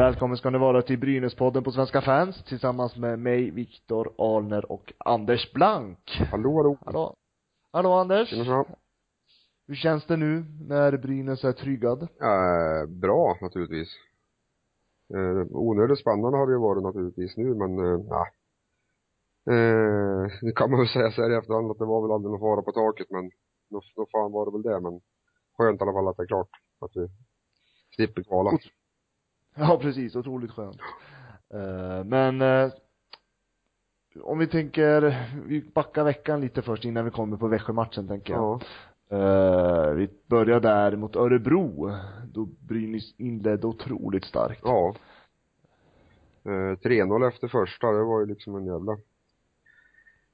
Välkommen ska ni vara till Brynäspodden på Svenska fans tillsammans med mig, Viktor Alner och Anders Blank. Hallå, hallå. Hallå. Hallå Anders. Tjena. Hur känns det nu när Brynäs är tryggad? Eh, bra, naturligtvis. Eh, onödigt spännande har det ju varit naturligtvis nu, men eh, nej. Eh, nu kan man väl säga så här i efterhand att det var väl aldrig någon fara på taket, men då, då fan var det väl det, men skönt i alla fall att det är klart. Att vi slipper kvala. Ja, precis. Otroligt skönt. Eh, men eh, om vi tänker, vi backar veckan lite först innan vi kommer på Växjö-matchen tänker jag. Ja. Eh, vi börjar där mot Örebro, då Brynäs inledde otroligt starkt. Ja. Eh, 3-0 efter första, det var ju liksom en jävla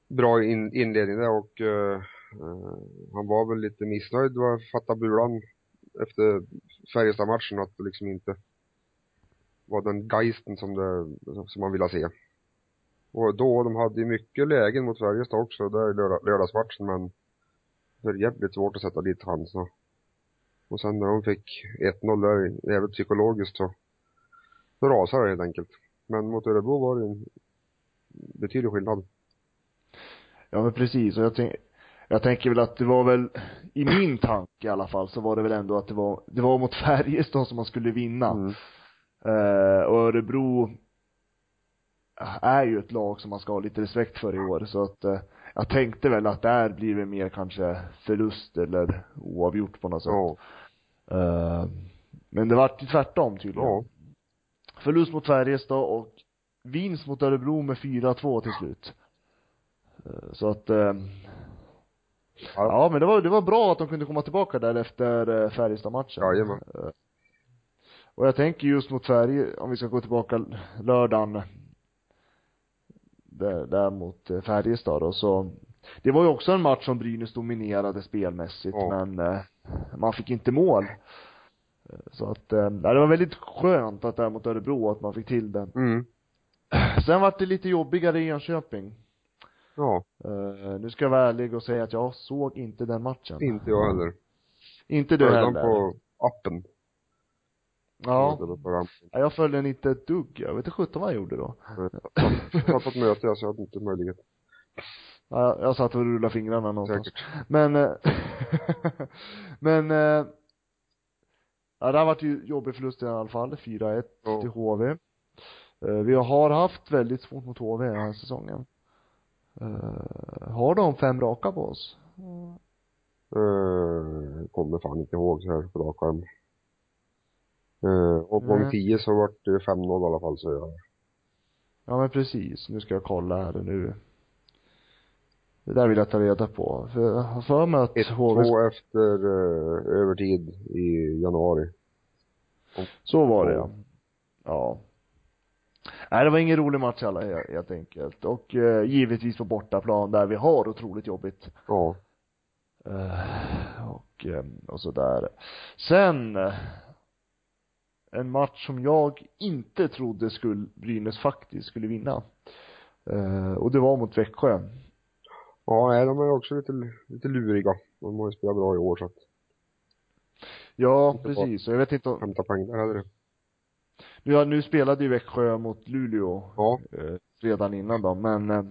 bra in, inledning där och eh, han var väl lite missnöjd vad fatta bulan efter Färjestad-matchen att liksom inte var den geisten som det, som man ville se. Och då, de hade ju mycket lägen mot Färjestad också där i lördag, lördagsmatchen men det är jävligt svårt att sätta dit han så. Och sen när de fick 1-0 där, jävligt psykologiskt så, så rasade det helt enkelt. Men mot Örebro var det en betydlig skillnad. Ja men precis och jag tänk, jag tänker väl att det var väl, i min tanke i alla fall, så var det väl ändå att det var, det var mot Färjestad som man skulle vinna. Mm. Eh, och Örebro är ju ett lag som man ska ha lite respekt för i år så att eh, jag tänkte väl att där blir det mer kanske förlust eller oavgjort på något sätt. Ja. Eh, men det vart ju tvärtom tydligen. Ja. Förlust mot Färjestad och vinst mot Örebro med 4-2 till slut. Eh, Så att, eh, Ja. ja men det var, det var bra att de kunde komma tillbaka där efter eh, Färjestad-matchen. Jajamän. Och jag tänker just mot Färje, om vi ska gå tillbaka lördagen där, där mot eh, Färjestad då, så det var ju också en match som Brynäs dominerade spelmässigt Ja. men eh, man fick inte mål. Eh, Så att, ja, det var väldigt skönt att det här mot Örebro, att man fick till det. Mm. Sen var det lite jobbigare i Enköping. Ja. Eh, nu ska jag vara ärlig och säga att jag såg inte den matchen. Inte jag heller. Inte du den heller. på appen. Ja. Ja, Jag följde den inte ett dugg. Jag vet inte sjutton vad jag gjorde då. Jag har fått möte, så jag hade inte möjlighet. Ja, jag satt och rullade fingrarna någonstans. Säkert. Men, eh, men, eh, ja det har varit ju jobbig förlust i alla fall. 4-1 Ja. till HV. Eh, vi har haft väldigt svårt mot HV den här säsongen. Har de fem raka på oss? Eh, kommer fan inte ihåg så här på rak arm. Eh, och Nej. gång 10 så vart det 5-0 i alla fall så jag. Ja men precis, nu ska jag kolla här nu. Det där vill jag ta reda på. För jag har för mig att HV 1-2 efter eh, övertid i januari. Så var det ja. Ja. Nej, det var ingen rolig match alla he- helt enkelt. Och eh, givetvis på bortaplan där vi har otroligt jobbigt. Ja. Eh, och, eh, och sådär. Sen, en match som jag inte trodde skulle, Brynäs faktiskt skulle vinna. Eh, och det var mot Växjö. Ja, nej, de är också lite, lite luriga. De har ju spelat bra i år så att Ja, precis. Och jag vet inte om, hämta poäng där heller. nu, ja, nu spelade ju Växjö mot Luleå Ja. eh, redan innan då, men eh,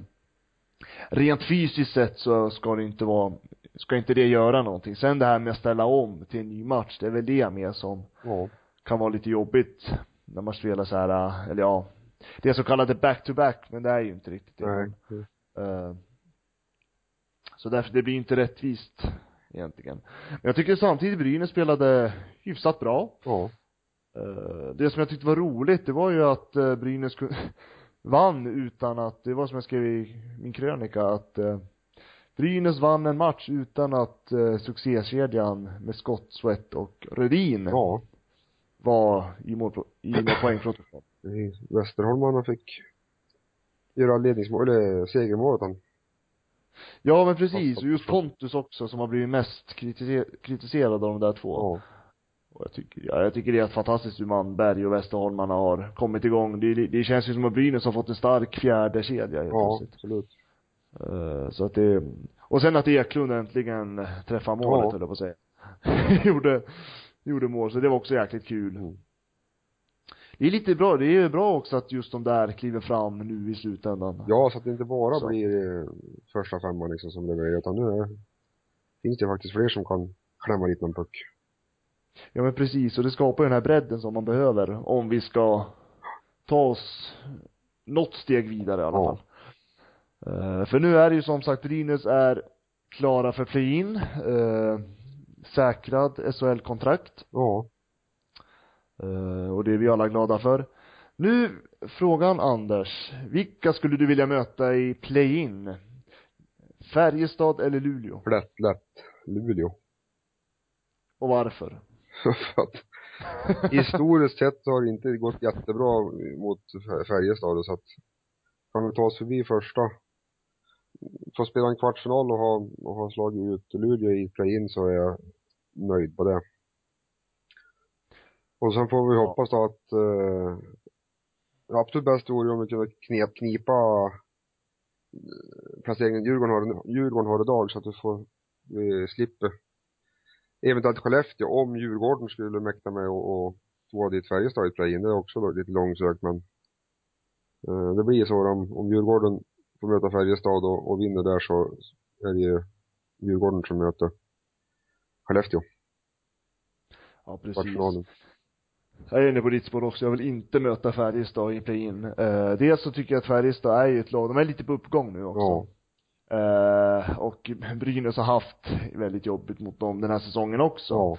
rent fysiskt sett så ska det inte vara, ska inte det göra någonting. Sen det här med att ställa om till en ny match, det är väl det med som Ja. Kan vara lite jobbigt när man spelar så här, eller ja, det är så kallade back-to-back, men det är ju inte riktigt det. Nej. Eh, så därför, det blir inte rättvist egentligen. Men jag tycker samtidigt Brynäs spelade hyfsat bra. Ja. Eh, det som jag tyckte var roligt, det var ju att eh, Brynäs kunde, vann utan att, det var som jag skrev i min krönika, att Brynäs vann en match utan att eh, succékedjan med Scott, Sweat och Rödin Ja. Var i, mål, i med poängprotokoll. Västerholmarna fick göra ledningsmål, eller segermålet han. Ja men precis, och just Pontus också som har blivit mest kritiser- kritiserad av de där två. Ja. Och jag tycker, ja, jag tycker det är fantastiskt hur Manberg och Västerholmarna har kommit igång. Det, det, det känns ju som att Brynäs har fått en stark fjärde kedja helt Ja, plötsligt. absolut. Eh, så att det, och sen att Eklund äntligen träffar målet Ja. höll jag på att säga. gjorde, gjorde mål, så det var också jäkligt kul. Mm. Det är lite bra, det är bra också att just de där kliver fram nu i slutändan. Ja, så att det inte bara Så. blir eh, första femman liksom som levererar, utan nu är, finns det faktiskt fler som kan klämma dit någon puck. Ja men precis, och det skapar ju den här bredden som man behöver om vi ska ta oss något steg vidare i alla Ja. fall. Eh, för nu är det ju som sagt, Brynäs är klara för play-in, uh, säkrad SHL-kontrakt, Ja. Eh, och det är vi alla glada för. Nu, frågan Anders, vilka skulle du vilja möta i play-in? Färjestad eller Luleå? Lätt, lätt. Luleå. Och varför? för att historiskt sett har det inte gått jättebra mot Färjestad så att kan vi ta oss förbi första få spela en kvartsfinal och ha, och ha slagit ut Luleå i play-in så är jag nöjd på det. Och sen får vi hoppas då att eh, det absolut bästa vore om vi kunde knep, knipa eh, placeringen Djurgården har, Djurgården har idag så att vi får, vi slipper eventuellt Skellefteå om Djurgården skulle mäkta med och, och få dit Färjestad i play-in. Det är också lite långsökt men eh, det blir så om, om Djurgården får möta Färjestad och, och vinner där så är det ju Djurgården som möter Skellefteå, Ja, precis. Jag är inne på ditt spår också. Jag vill inte möta Färjestad i play-in. Eh, dels så tycker jag att Färjestad är ju ett lag, de är lite på uppgång nu också. Eh, och Brynäs har haft väldigt jobbigt mot dem den här säsongen också. Ja.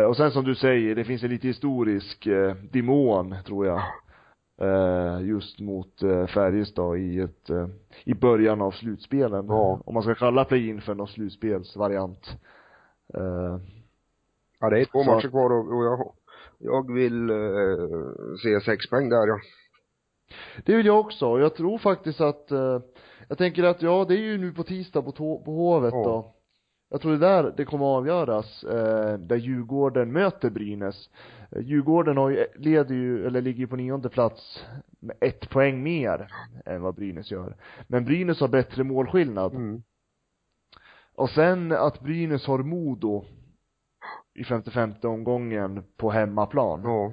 Eh, och sen som du säger, det finns en lite historisk eh, demon, tror jag. Eh, just mot eh, Färjestad i ett, eh, i början av slutspelen. Ja. Om man ska kalla play-in för någon slutspelsvariant. Eh, Ja, det är två Så matcher kvar och, och jag, jag vill eh, se sex poäng där ja. Det vill jag också. Jag tror faktiskt att, eh, jag tänker att ja, det är ju nu på tisdag på, på Hovet Ja. då. Jag tror det är där det kommer att avgöras, eh, där Djurgården möter Brynäs. Djurgården har ju, leder ju, eller ligger ju på nionde plats med ett poäng mer än vad Brynäs gör. Men Brynäs har bättre målskillnad. Mm. Och sen att Brynäs har Modo i 55 omgången på hemmaplan. Ja.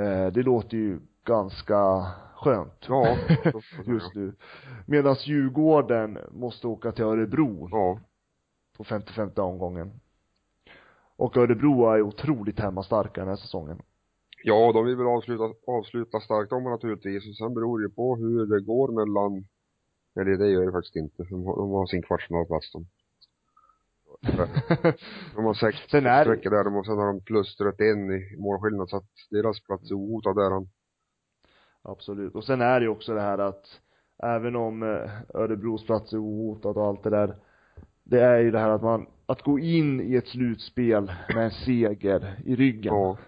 Eh, det låter ju ganska skönt. Ja. just nu. Medan Djurgården måste åka till Örebro Ja. på 55 omgången. Och Örebro är otroligt hemmastarka den här säsongen. Ja, de vill väl avsluta, avsluta starkt om naturligtvis. Och sen beror det på hur det går mellan, eller det gör det faktiskt inte. De har, de har sin kvartsfinalplats de. De har sex är sträckor där, och sen har de plus 31 i målskillnad så att deras plats är ohotad där han. Absolut. Och sen är det ju också det här att även om eh, Örebros plats är ohotad och allt det där. Det är ju det här att man, att gå in i ett slutspel med en seger i ryggen. Ja.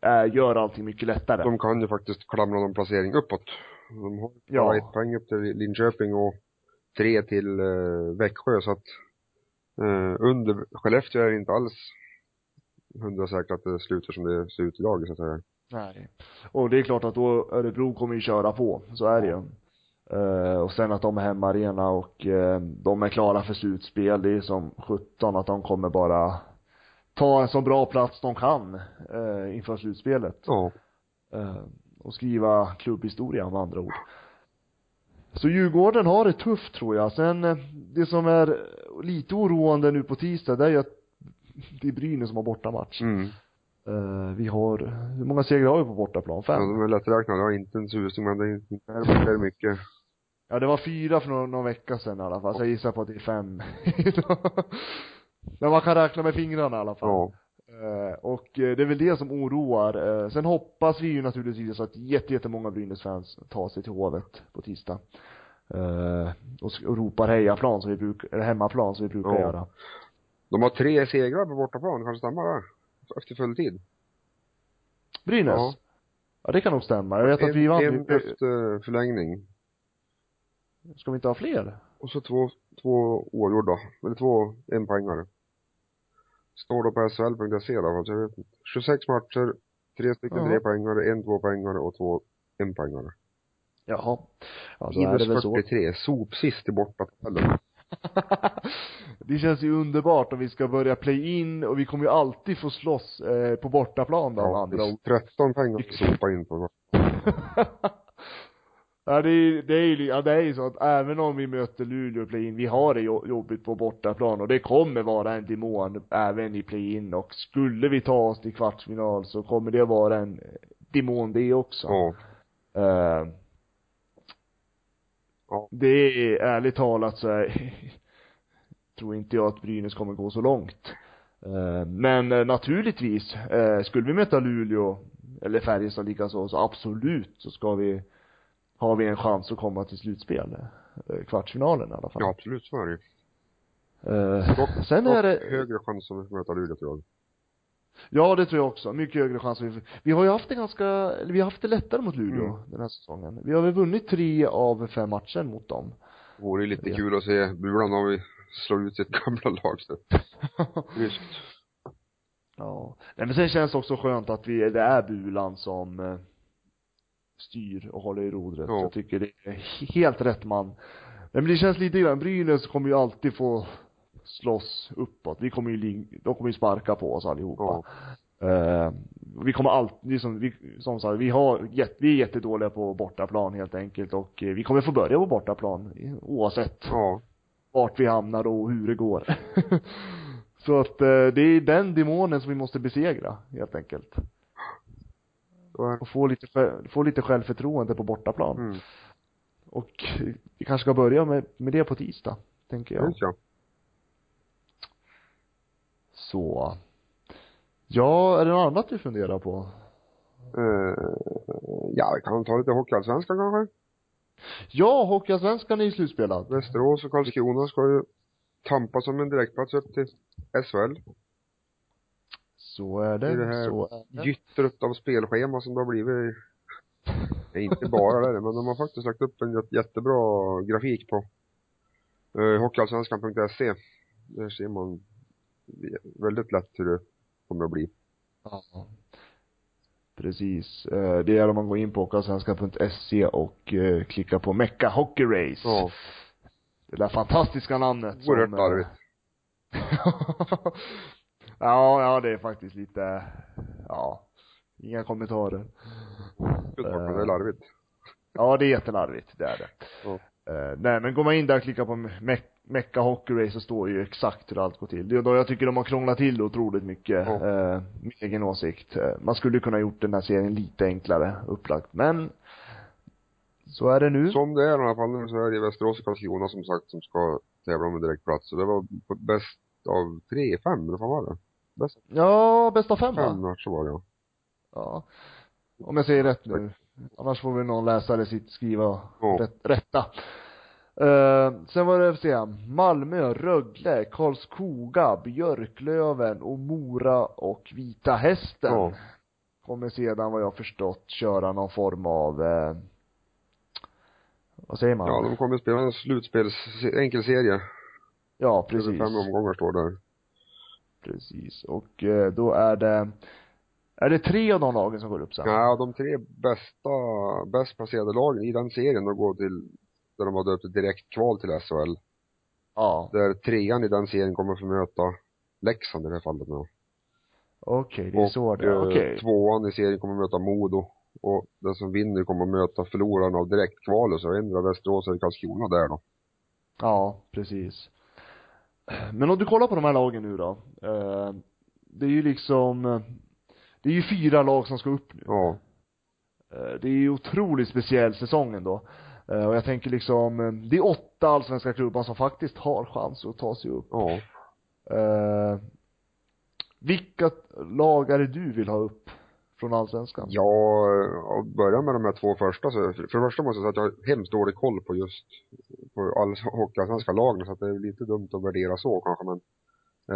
Är, gör allting mycket lättare. De kan ju faktiskt klamra någon placering uppåt. De har Ja. ett poäng upp till Linköping och tre till eh, Växjö så att eh, under Skellefteå är det inte alls hundra säkert att det slutar som det ser ut idag så att säga. Nej. Och det är klart att då Örebro kommer ju köra på, så är det ju. Eh, och sen att de är hemmaarena och eh, de är klara för slutspel, det är som 17 att de kommer bara ta en så bra plats de kan eh, inför slutspelet. Ja. Eh, och skriva klubbhistoria med andra ord. Så Djurgården har det tufft tror jag. Sen eh, det som är lite oroande nu på tisdag, det är ju att det är Brynäs som har bortamatch. Mm. Eh, vi har, hur många segrar har vi på bortaplan? Ja, Fem? de är lätträknade, jag har inte en susning men det är, är mycket. Ja, det var fyra för någon, någon vecka sedan i alla fall, så jag gissar på att det är fem. Men man kan räkna med fingrarna i alla fall. Ja. Eh, och eh, det är väl det som oroar. Eh, sen hoppas vi ju naturligtvis att jätte, jättemånga Brynäs-fans tar sig till Hovet på tisdag. Och, och ropar hejaplan som vi brukar, eller hemmaplan som vi brukar Ja. göra. De har tre segrar på bortaplan, kanske stämmer det? Efter full tid. Brynäs? Ja. Ja. det kan nog stämma. Jag vet att vi en, vann en efter förlängning. Ska vi inte ha fler? Och så två, två oavgjorda. Eller två enpoängare. Står då på SHL.se i alla fall, så jag vet inte. 26 matcher, tre stycken Ja. trepoängare, en tvåpoängare och två enpoängare. Jaha. Ja, då är det väl Minus så. 43, sopsist i bortatabellen. det känns ju underbart om vi ska börja play-in och vi kommer ju alltid få slåss eh, på bortaplan då, med Ja, andra ord. visst. 13 pengar att sopa in på. ja, det är, det är ju, ja det är ju så att även om vi möter Luleå i play-in, vi har det jo- jobbigt på bortaplan och det kommer vara en demon även i play-in och skulle vi ta oss till kvartsfinal så kommer det vara en demon det också. Ja. Eh, Ja. Det är ärligt talat så är, tror inte jag att Brynäs kommer gå så långt. Eh, Men eh, naturligtvis, skulle vi möta Luleå eller Färjestad likaså, så absolut så ska vi, har vi en chans att komma till slutspel. Eh, Kvartsfinalen i alla fall. ja, absolut så är det ju. Dock- Sen är det, högre chans att möta Luleå tror jag. ja det tror jag också, mycket högre chans. Vi, vi har ju haft det ganska, vi har haft det lättare mot Luleå Mm. den här säsongen. Vi har väl vunnit tre av fem matcher mot dem. Det vore ju lite Ja. kul att se Bulan om vi slår ut sitt gamla lag så. Visst. Ja. Nej men sen känns det också skönt att vi, det är Bulan som eh, styr och håller i rodret. Ja. Jag tycker det är helt rätt man. Men det känns lite grann, Brynäs kommer ju alltid få slåss uppåt. Vi kommer ju, de kommer ju sparka på oss allihopa. Ja. Eh, vi kommer alltid, liksom, vi, som sagt, vi har, jätte, vi är jättedåliga på bortaplan helt enkelt och eh, vi kommer få börja på bortaplan oavsett Ja. vart vi hamnar och hur det går. Så att eh, det är den demonen som vi måste besegra, helt enkelt. Och få lite, själv- få lite självförtroende på bortaplan. mm. Och vi kanske ska börja med, med det på tisdag, tänker Ja. jag. Ja. Så. Ja, är det något annat du funderar på? Eh, ja, vi kan ta lite Hockeyallsvenskan kanske. Ja, Hockeyallsvenskan är ju slutspelad. Västerås och Karlskrona ska ju tampas om en direktplats upp till SHL. Så är det. Det här så är det. Gyttret av spelschema som det har blivit. Det är inte bara det, men de har faktiskt lagt upp en jätte- jättebra grafik på uh, hockeyallsvenskan.se. Där ser man väldigt lätt hur det kommer att bli. Ja. Precis. Eh, Det är om man går in på hockeyallsvenskan.se och eh, klickar på Mecca Hockey Race. Ja, Det där fantastiska namnet oerhört som, eh, larvigt. ja, ja det är faktiskt lite, ja, inga kommentarer. Men det är larvigt. Ja, det är jättelarvigt, det är det. Ja. Eh, nej, men går man in där och klickar på Me- Mecca Hockey Race så står ju exakt hur allt går till. Det är då jag tycker de har krånglat till det otroligt mycket, eh, min egen åsikt. Eh, man skulle kunna gjort den här serien lite enklare upplagt, men så är det nu. Som det är i alla fall nu så är det Västerås och Karlskrona som sagt som ska tävla om en direktplats. Så det var på bäst av tre, fem, eller vad var det? Bäst Ja, bästa fem va? fem matcher var det ja. Ja. Om jag säger rätt nu. Annars får vi någon läsare sitt skriva Ja. rätt, rätta. Uh, sen var det, se, Malmö, Rögle, Karlskoga, Björklöven och Mora och Vita Hästen. Ja. Kommer sedan vad jag förstått köra någon form av, eh, vad säger man? Ja, de kommer spela en slutspels, enkel serie. ja Precis. precis. Fem omgångar står där. Precis. Och eh, då är det, är det tre av de lagen som går upp sen? Ja, de tre bästa, bäst placerade lagen i den serien de går till, där de har döpt ett direkt kval till SHL. Ja. Där trean i den serien kommer att få möta Leksand i det här fallet nu. Okej, det är så det är. eh, Okej. tvåan i serien kommer att möta Modo. Och den som vinner kommer att möta förloraren av direktkvalet, så ändrar Västerås eller Karlskrona där då. Ja, precis. Men om du kollar på de här lagen nu då. Eh, det är ju liksom, eh, det är ju fyra lag som ska upp nu. Ja. Eh, det är ju otroligt speciell säsong ändå. Eh, och jag tänker liksom, det är åtta allsvenska klubbar som faktiskt har chans att ta sig upp. Ja. Eh, vilka lag är det du vill ha upp från allsvenskan? Ja, och börja med de här två första så, för det första måste jag säga att jag har hemskt dålig koll på just, på all hockeyallsvenska lagen så att det är lite dumt att värdera så kanske men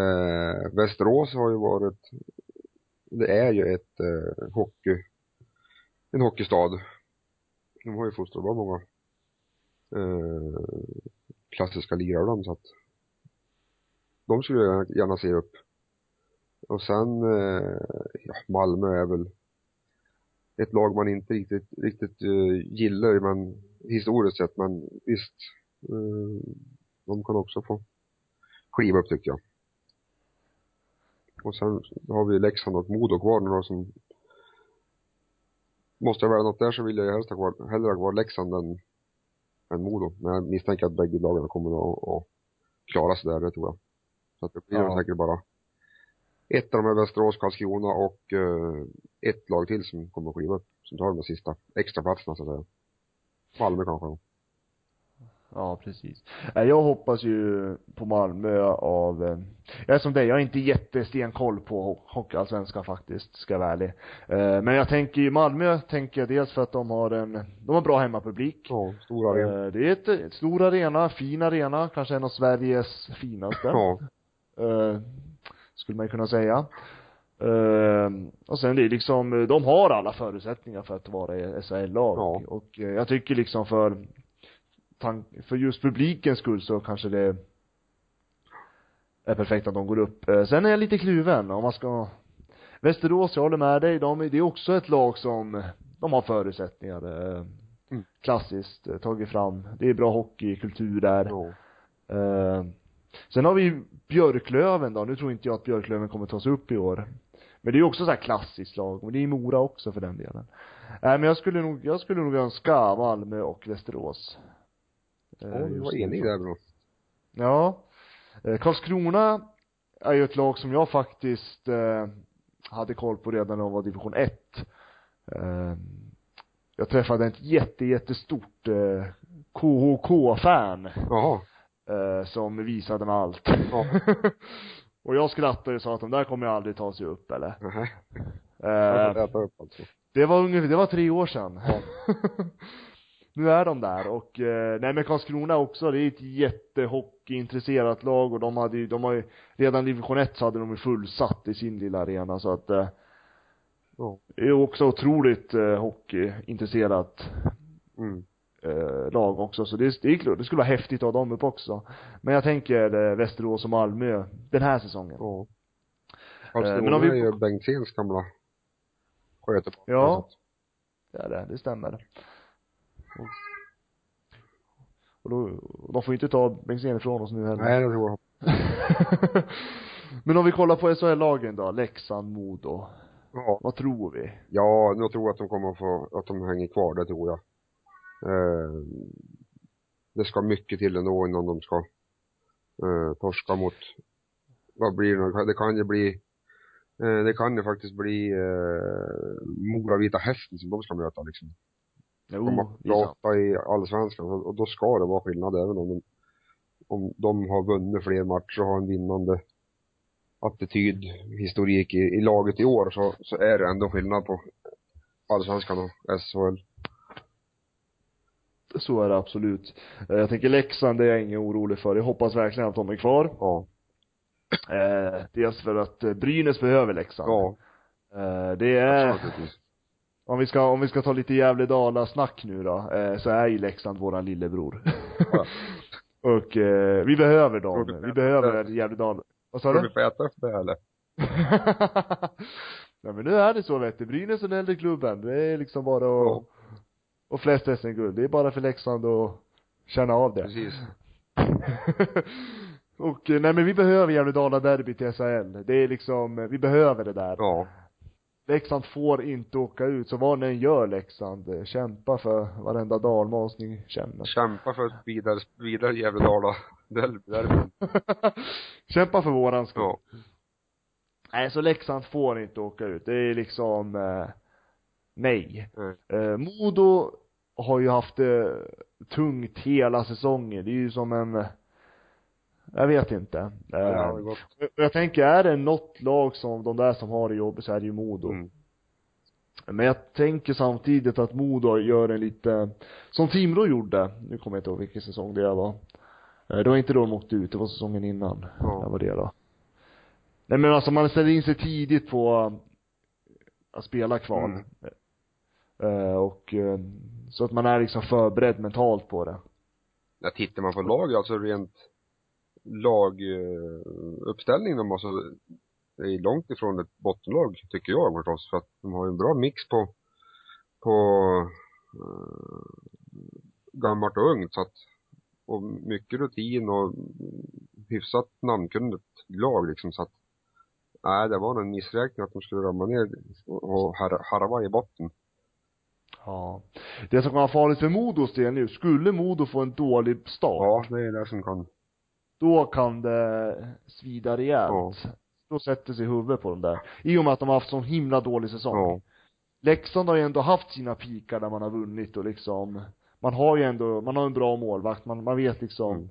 eh, Västerås har ju varit, det är ju ett eh, hockey, en hockeystad. De har ju fostrat bra många eh, klassiska lirare de så att de skulle jag gärna se upp. Och sen, eh, ja, Malmö är väl ett lag man inte riktigt, riktigt uh, gillar men historiskt sett men visst uh, de kan också få kliva upp tycker jag. Och sen har vi Leksand och Modo kvar nu då som Måste jag välja något där så vill jag ju helst ha kvar, hellre ha kvar Leksand än, än Modo. Men jag misstänker att bägge lagen kommer att, att klara sig där, det tror jag. Så att det blir Ja. säkert bara ett av de här Västerås, Karlskrona och uh, ett lag till som kommer att kliva upp. Som tar de sista extra platserna så att säga. Malmö kanske. Ja, precis. Jag hoppas ju på Malmö av, eh, jag är som dig, jag har inte jättestenkoll på Hockeyallsvenskan faktiskt, ska jag vara ärlig. Eh, Men jag tänker ju Malmö, tänker jag dels för att de har en, de har bra hemmapublik. Ja, stora arena. Eh, Det är ett, ett stor arena, fin arena, kanske en av Sveriges finaste. Ja. Skulle man kunna säga. Eh, och sen det är liksom, de har alla förutsättningar för att vara SHL-lag. Ja. Och eh, jag tycker liksom för, för just publikens skull så kanske det är perfekt att de går upp. Eh, sen är jag lite kluven om man ska Västerås, jag håller med dig, de, det är också ett lag som, de har förutsättningar. eh, Mm. Klassiskt tagit fram. Det är bra hockeykultur där. Ja. Eh, sen har vi ju Björklöven då, nu tror inte jag att Björklöven kommer tas upp i år. Men det är ju också så här klassiskt lag, men det är ju Mora också för den delen. Nej men jag skulle nog, jag skulle nog önska Malmö och Västerås. Eh, Ja, du just var enig där bra. Ja. Eh, Karlskrona är ju ett lag som jag faktiskt eh, hade koll på redan när de var division 1. Eh, jag träffade ett jätte, jättestort eh, KHK-fan Jaha. Eh, som visade mig allt. Ja. och jag skrattade och sa att de där kommer jag aldrig ta sig upp eller. Får Eh, äta upp alltså. det var ungefär, det var tre år sedan. Ja. nu är de där och, eh, nej men Karlskrona också, det är ett jättehockeyintresserat lag och de hade ju, de har ju, redan division 1 så hade de ju fullsatt i sin lilla arena så att eh, det är också otroligt eh, hockeyintresserat Mm. Eh, lag också, så det, det är klart, det skulle vara häftigt att ha dem upp också. Men jag tänker eh, Västerås och Malmö den här säsongen. Ja. men Karlskrona om vi- är ju Bengtzéns gamla skötebarn. Ja. Det är det, det stämmer. Och, och då, och de får ju inte ta Bengtzén ifrån oss nu heller. Nej, det tror jag. Men om vi kollar på SHL-lagen då, Leksand, Modo. Ja. Vad tror vi? Ja, jag tror att de kommer att få, att de hänger kvar, det tror jag. Eh, det ska mycket till ändå innan de ska eh, torska mot, vad blir det, det kan ju bli, eh, det kan ju faktiskt bli eh, Mora Vita Hästen som de ska möta liksom. Jo, De har prata i allsvenskan och då ska det vara skillnad även om de, om de har vunnit fler matcher och har en vinnande attityd, historik i, i laget i år så, så är det ändå skillnad på allsvenskan och SHL. Så är det absolut. Eh, Jag tänker Leksand, är jag ingen orolig för. Jag hoppas verkligen att de är kvar. Ja. Eh, dels för att eh, Brynäs behöver Leksand. Ja, Eh, det är, om vi ska, om vi ska ta lite Gävle-Dala-snack nu då, eh, så är ju Leksand våran lillebror. Ja. och eh, vi behöver Tror dem. du Vi behöver Gävle-Dala. Vad sa du? vi få äta efter det eller? Nej men nu är det så vet du, Brynäs är den äldre klubben. Det är liksom bara att, Ja. Och flest SM-guld. Det är bara för Leksand att känna av det. Precis. och eh, nej men vi behöver Gävle-Dala-derby till SHL. Det är liksom, eh, vi behöver det där. Ja. Leksand får inte åka ut, så vad ni än gör Leksand, eh, kämpa för varenda dalmas ni känner. Kämpa för ett vidare, vidare Gävle-Dala derby. kämpa för våran skull. Ja. Nej, så Leksand får inte åka ut. Det är liksom, eh, nej. Nej. Eh, Modo har ju haft det tungt hela säsongen. Det är ju som en, eh, jag vet inte. Eh, Ja, gått. jag tänker, är det något lag som de där som har det jobbigt så är det ju Modo. Mm. Men jag tänker samtidigt att Modo gör en lite, som Timrå gjorde, nu kommer jag inte ihåg vilken säsong det var. Eh, Det var inte då de åkte ut, det var säsongen innan. Ja. Det var det då. Nej men alltså man ställer in sig tidigt på eh, att spela kval. Mm. Eh, och eh, så att man är liksom förberedd mentalt på det. Ja, tittar man på lag, alltså rent laguppställning, eh, de alltså, det är långt ifrån ett bottenlag, tycker jag förstås, för att de har ju en bra mix på, på gammalt och ungt, så att och mycket rutin och hyfsat namnkunnigt lag liksom så att nej det var nog en missräkning att de skulle ramla ner och, harva i botten. Ja. Det som kan vara farligt för Modos del nu, skulle Modo få en dålig start, Ja, det är det som kan, då kan det svida rejält. Ja. Då sätter sig huvudet på dem där. I och med att de har haft sån himla dålig säsong. ja, Leksand har ju ändå haft sina pikar där man har vunnit och liksom, man har ju ändå, man har en bra målvakt, man, man vet liksom, Mm.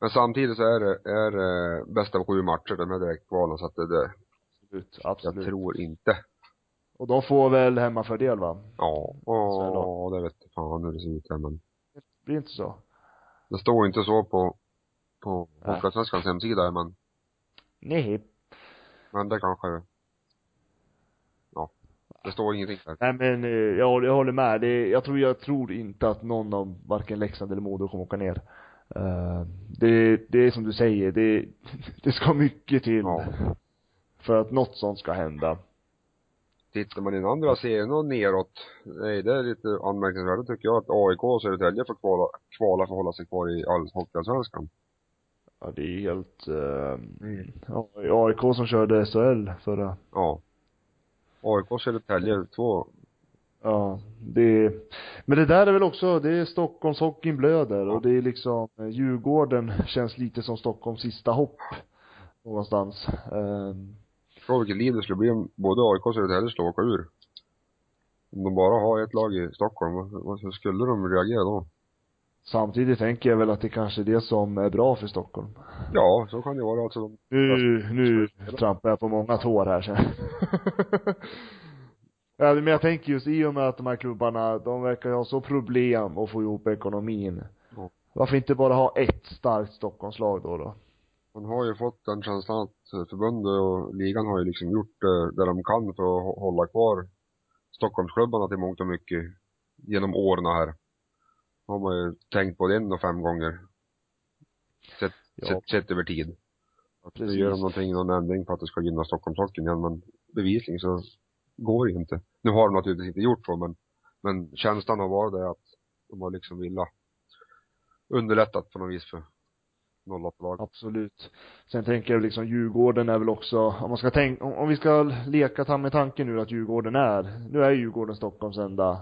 Men samtidigt så är det, är det bästa av sju matcher, de här direktkvalen, så att det, det absolut, jag absolut. tror inte. Och de får väl hemmafördel va? Ja, ja, det vet fan hur det ser ut här men Blir det inte så? det står inte så på, på. Hockeyallsvenskans hemsida men, Nej. men det kanske, ja, det står ingenting där. Nej men, eh, jag, jag håller med. Det, jag tror, jag tror inte att någon av varken Leksand eller Modo kommer åka ner. Eh, det, det är som du säger, det, det ska mycket till. Ja. För att något sånt ska hända. Tittar man i den andra serien och neråt, nej det är lite anmärkningsvärt tycker jag att AIK och Södertälje får kvala, kvala för att hålla sig kvar i all Hockeyallsvenskan. Ja, det är helt, uh, ja, AIK som körde SHL förra, Ja. AIK och Södertälje, två, ja, det men det där är väl också, det är Stockholmshockeyn blöder och det är liksom, eh, Djurgården känns lite som Stockholms sista hopp. Någonstans. Um, förstår vilket liv det skulle bli om både AIK och Södertälje skulle åka ur. Om de bara har ett lag i Stockholm, hur skulle de reagera då? Samtidigt tänker jag väl att det kanske är det som är bra för Stockholm. Ja, så kan det vara alltså. De, Nu, nu trampar jag på många tår här. Ja, men jag tänker just i och med att de här klubbarna, de verkar ha så problem att få ihop ekonomin. Ja. Varför inte bara ha ett starkt Stockholmslag då då? Man har ju fått den känslan att eh, förbundet och ligan har ju liksom gjort det, det de kan för att hå- hålla kvar Stockholmsklubbarna till mångt och mycket genom åren här. Har man ju tänkt på det en och fem gånger. Sett, Ja. sett, sett över tid. Att nu gör de någonting, någon ändring på att det ska gynna Stockholmshockeyn igen men bevisligen så går det ju inte. Nu har de naturligtvis inte gjort så men, men känslan har varit det att de har liksom velat underlättat på något vis för 08-lag. Absolut. Sen tänker jag liksom Djurgården är väl också, om man ska tänka, om, om vi ska leka ta med tanken nu att Djurgården är, nu är Djurgården Stockholms enda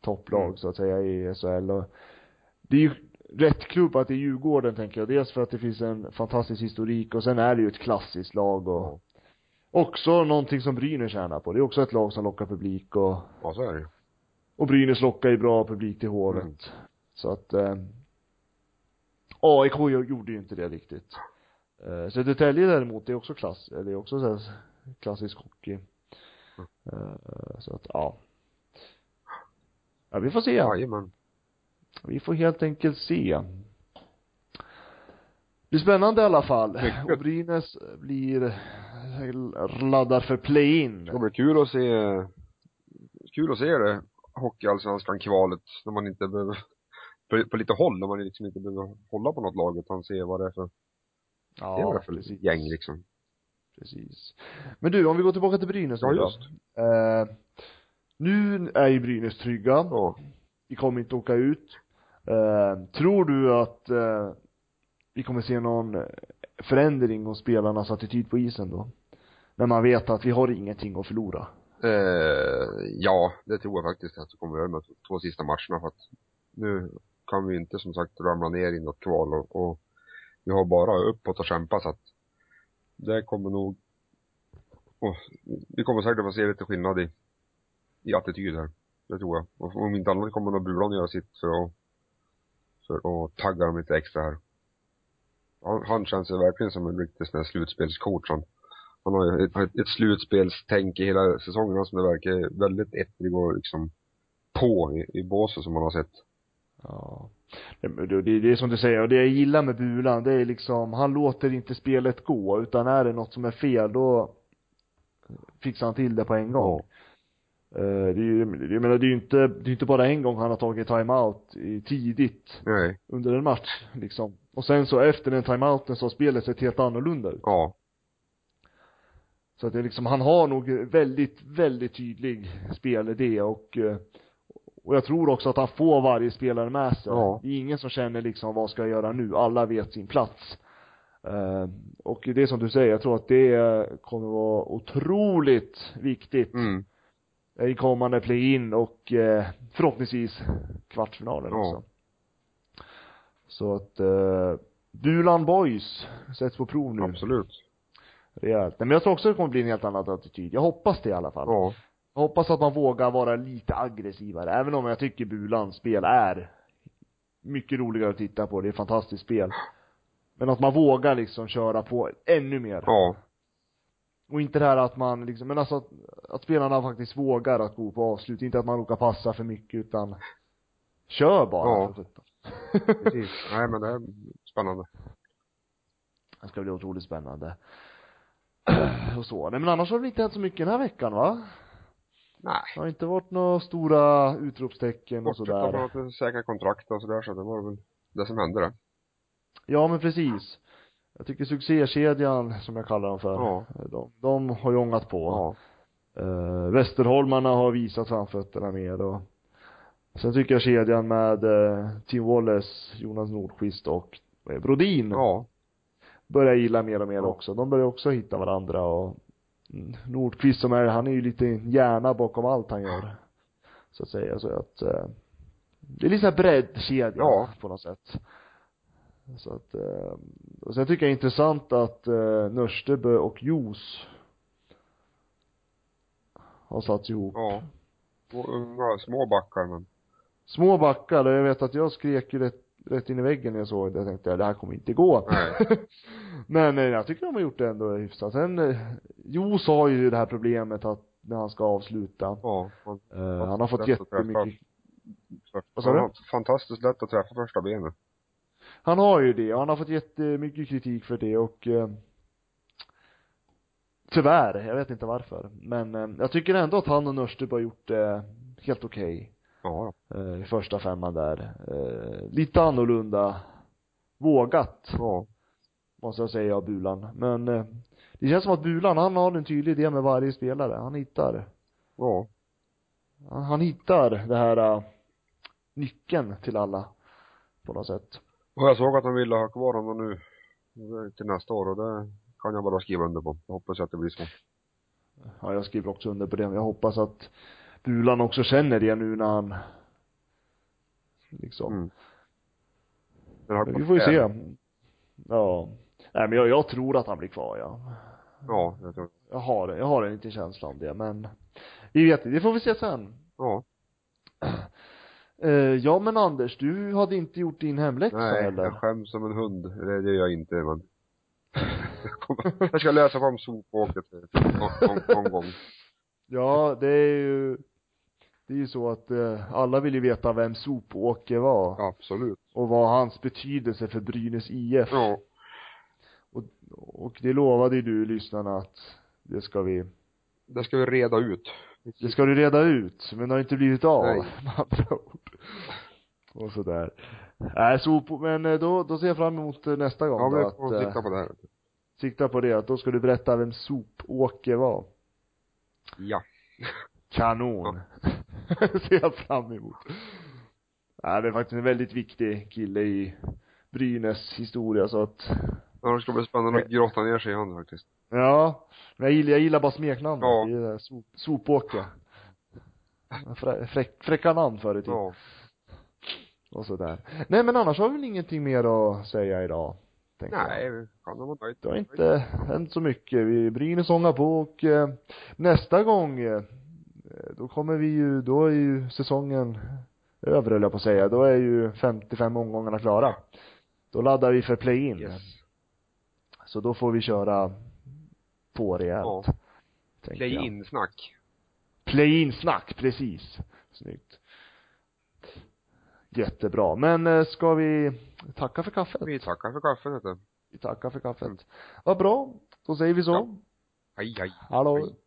topplag Mm. så att säga i SHL och det är ju rätt klubb att det är Djurgården tänker jag. Dels för att det finns en fantastisk historik och sen är det ju ett klassiskt lag och också någonting som Brynäs tjänar på. Det är också ett lag som lockar publik och, Ja, så är det ju. och Brynäs lockar ju bra publik till Hovet. Mm. Så att eh, AIK gjo- gjorde ju inte det riktigt. Eh, Södertälje däremot, det är också klass, eller det är också så klassisk hockey. Eh, så att, ja. Ja, vi får se. Jajamän. Vi får helt enkelt se. Det blir spännande i alla fall. Och Brynäs blir, laddar för play-in. Det bli kul att se, kul att se det Hockeyallsvenskan kvalet när man inte behöver, på, på lite håll, när man liksom inte behöver hålla på något lag utan se vad det är för, vad det Ja, är för precis. gäng liksom. Precis. Men du, om vi går tillbaka till Brynäs nu Ja, då. just. Eh, nu är ju Brynäs trygga. Ja. Vi kommer inte åka ut. Eh, tror du att eh, vi kommer se någon förändring hos spelarnas attityd på isen då? När man vet att vi har ingenting att förlora. Eh, ja, det tror jag faktiskt att det kommer göra med de två sista matcherna för att nu kan vi inte som sagt ramla ner i något kval och, och vi har bara uppåt att kämpa så att det kommer nog och vi kommer säkert få se lite skillnad i, i attityd här. Det tror jag. Och om inte annat kommer nog Bulan göra sitt för att för att tagga dem lite extra här. Han, han känns ju verkligen som en riktig sån här slutspelscoach han. Han har ju ett, ett, ett slutspelstänk i hela säsongen som det verkar väldigt ettrig och liksom på i, i båset som man har sett. Ja. Det, det, det är som du säger, och det jag gillar med Bulan, det är liksom, han låter inte spelet gå, utan är det något som är fel, då fixar han till det på en gång. Eh, det är ju, jag menar det är ju inte, det är inte bara en gång han har tagit timeout i, tidigt Nej. under en match liksom. Och sen så efter den timeouten så har spelet sett helt annorlunda ut. Ja. Så att det är liksom, han har nog väldigt, väldigt tydlig spelidé och, eh, Och jag tror också att han får varje spelare med sig. Ja. Det är ingen som känner liksom, vad ska jag göra nu? Alla vet sin plats. Eh, och det är som du säger, jag tror att det kommer vara otroligt viktigt Mm. i kommande play-in och eh, förhoppningsvis kvartsfinalen Ja. också. Så att, eh, Bulan Boys sätts på prov nu. Absolut. Rejält. Men jag tror också det kommer bli en helt annan attityd. Jag hoppas det i alla fall. Ja. Jag hoppas att man vågar vara lite aggressivare, även om jag tycker Bulans spel är mycket roligare att titta på. Det är ett fantastiskt spel. Men att man vågar liksom köra på ännu mer. Ja. Och inte det här att man liksom, men alltså att, att spelarna faktiskt vågar att gå på avslut. Inte att man råkar passa för mycket utan kör bara. Ja. Precis. Nej men det är spännande. Det ska bli otroligt spännande. Och så. Nej men annars har det inte hänt så mycket den här veckan va? Nej. Det har inte varit några stora utropstecken och Bortsett från sådär. att säkra kontrakt och sådär så det var väl det som hände det. Ja men precis. Jag tycker succékedjan, som jag kallar dem för, Ja. de, de har ju ångat på. Ja. Eh, Västerholmarna har visat framfötterna mer och sen tycker jag kedjan med eh, Tim Wallace, Jonas Nordqvist och Brodin Ja. börjar gilla mer och mer Ja. också. De börjar också hitta varandra och Nordqvist som är, han är ju lite hjärna bakom allt han gör. Så att säga, så att eh, det är lite såhär breddkedja Ja. på något sätt. Så att, eh, och sen tycker jag det är intressant att eh, Nörstebö och Jos har satts ihop. Ja. Unga, små backar men. Små backar, jag vet att jag skrek ju rätt, rätt in i väggen när jag såg det. Jag tänkte, det här kommer inte gå. Nej. Men eh, jag tycker de har gjort det ändå hyfsat. Sen, eh, Jos har ju det här problemet att när han ska avsluta. Ja. Han, Eh, han har fått jättemycket, Vad sa du? fantastiskt lätt att träffa första benet. han har ju det och han har fått jättemycket kritik för det och eh, tyvärr, jag vet inte varför. Men eh, jag tycker ändå att han och Nörsteby har gjort det helt okej. Ja. eh, första femman där. Eh, lite annorlunda vågat, Ja. måste jag säga, av Bulan. Men eh, det känns som att Bulan, han har en tydlig idé med varje spelare. Han hittar, Ja. han, han hittar det här uh, nyckeln till alla, på något sätt. Och jag såg att han ville ha kvar honom nu till nästa år och det kan jag bara skriva under på. Jag hoppas att det blir så. Ja, jag skriver också under på det. Men jag hoppas att Bulan också känner det nu när han liksom Mm. Men vi får ju se. Ja. Nej men jag, jag tror att han blir kvar ja. Ja, jag tror Jag har, jag har en liten känsla om det men vi vet det får vi se sen. Ja. Eh, ja men Anders, du hade inte gjort din hemläxa Nej, heller. jag skäms som en hund. Det, det gör jag inte men. jag, ska läsa om sopåket någon, någon gång. Ja, det är ju det är ju så att eh, alla vill ju veta vem Sopåke var Absolut. och vad hans betydelse för Brynäs IF. Ja. Och, och det lovade ju du lyssnarna att det ska vi Det ska vi reda ut. Det ska du reda ut, men det har inte blivit av, Nej. med andra ord. Och sådär. Nej, så, på- men eh, då, då ser jag fram emot eh, nästa gång Ja, då, vi att, får eh, titta på det här. sikta på det, att då ska du berätta vem Sopåke var. Ja. Kanon. ser jag fram emot. Nej, det är faktiskt en väldigt viktig kille i Brynäs historia, så att, Ja, det ska bli spännande att grotta ner sig i honom faktiskt. ja. Men jag gillar, jag gillar bara smeknamnet. Ja. Det är sop, Sopåke. Frä, fräck, fräcka namn förr i tiden. Ja. och sådär. Nej men annars har vi väl ingenting mer att säga idag. Nej, vi kan nog vara nöjda. Det har inte hänt så mycket. Vi Brynäs ångar på och eh, nästa gång eh, då kommer vi ju, då är ju säsongen över höll jag på att säga. Då är ju 55 omgångarna klara. Då laddar vi för play-in. Yes. Så då får vi köra på rejält. Ja. tänker jag. Play-in-snack. Play-in-snack, precis. Snyggt. Jättebra. Men eh, ska vi tacka för kaffet? Vi tackar för kaffet. Vi tackar för kaffet. Mm. Vad bra. Då säger vi så. Ja. Hej, hej. Hallå. Hej.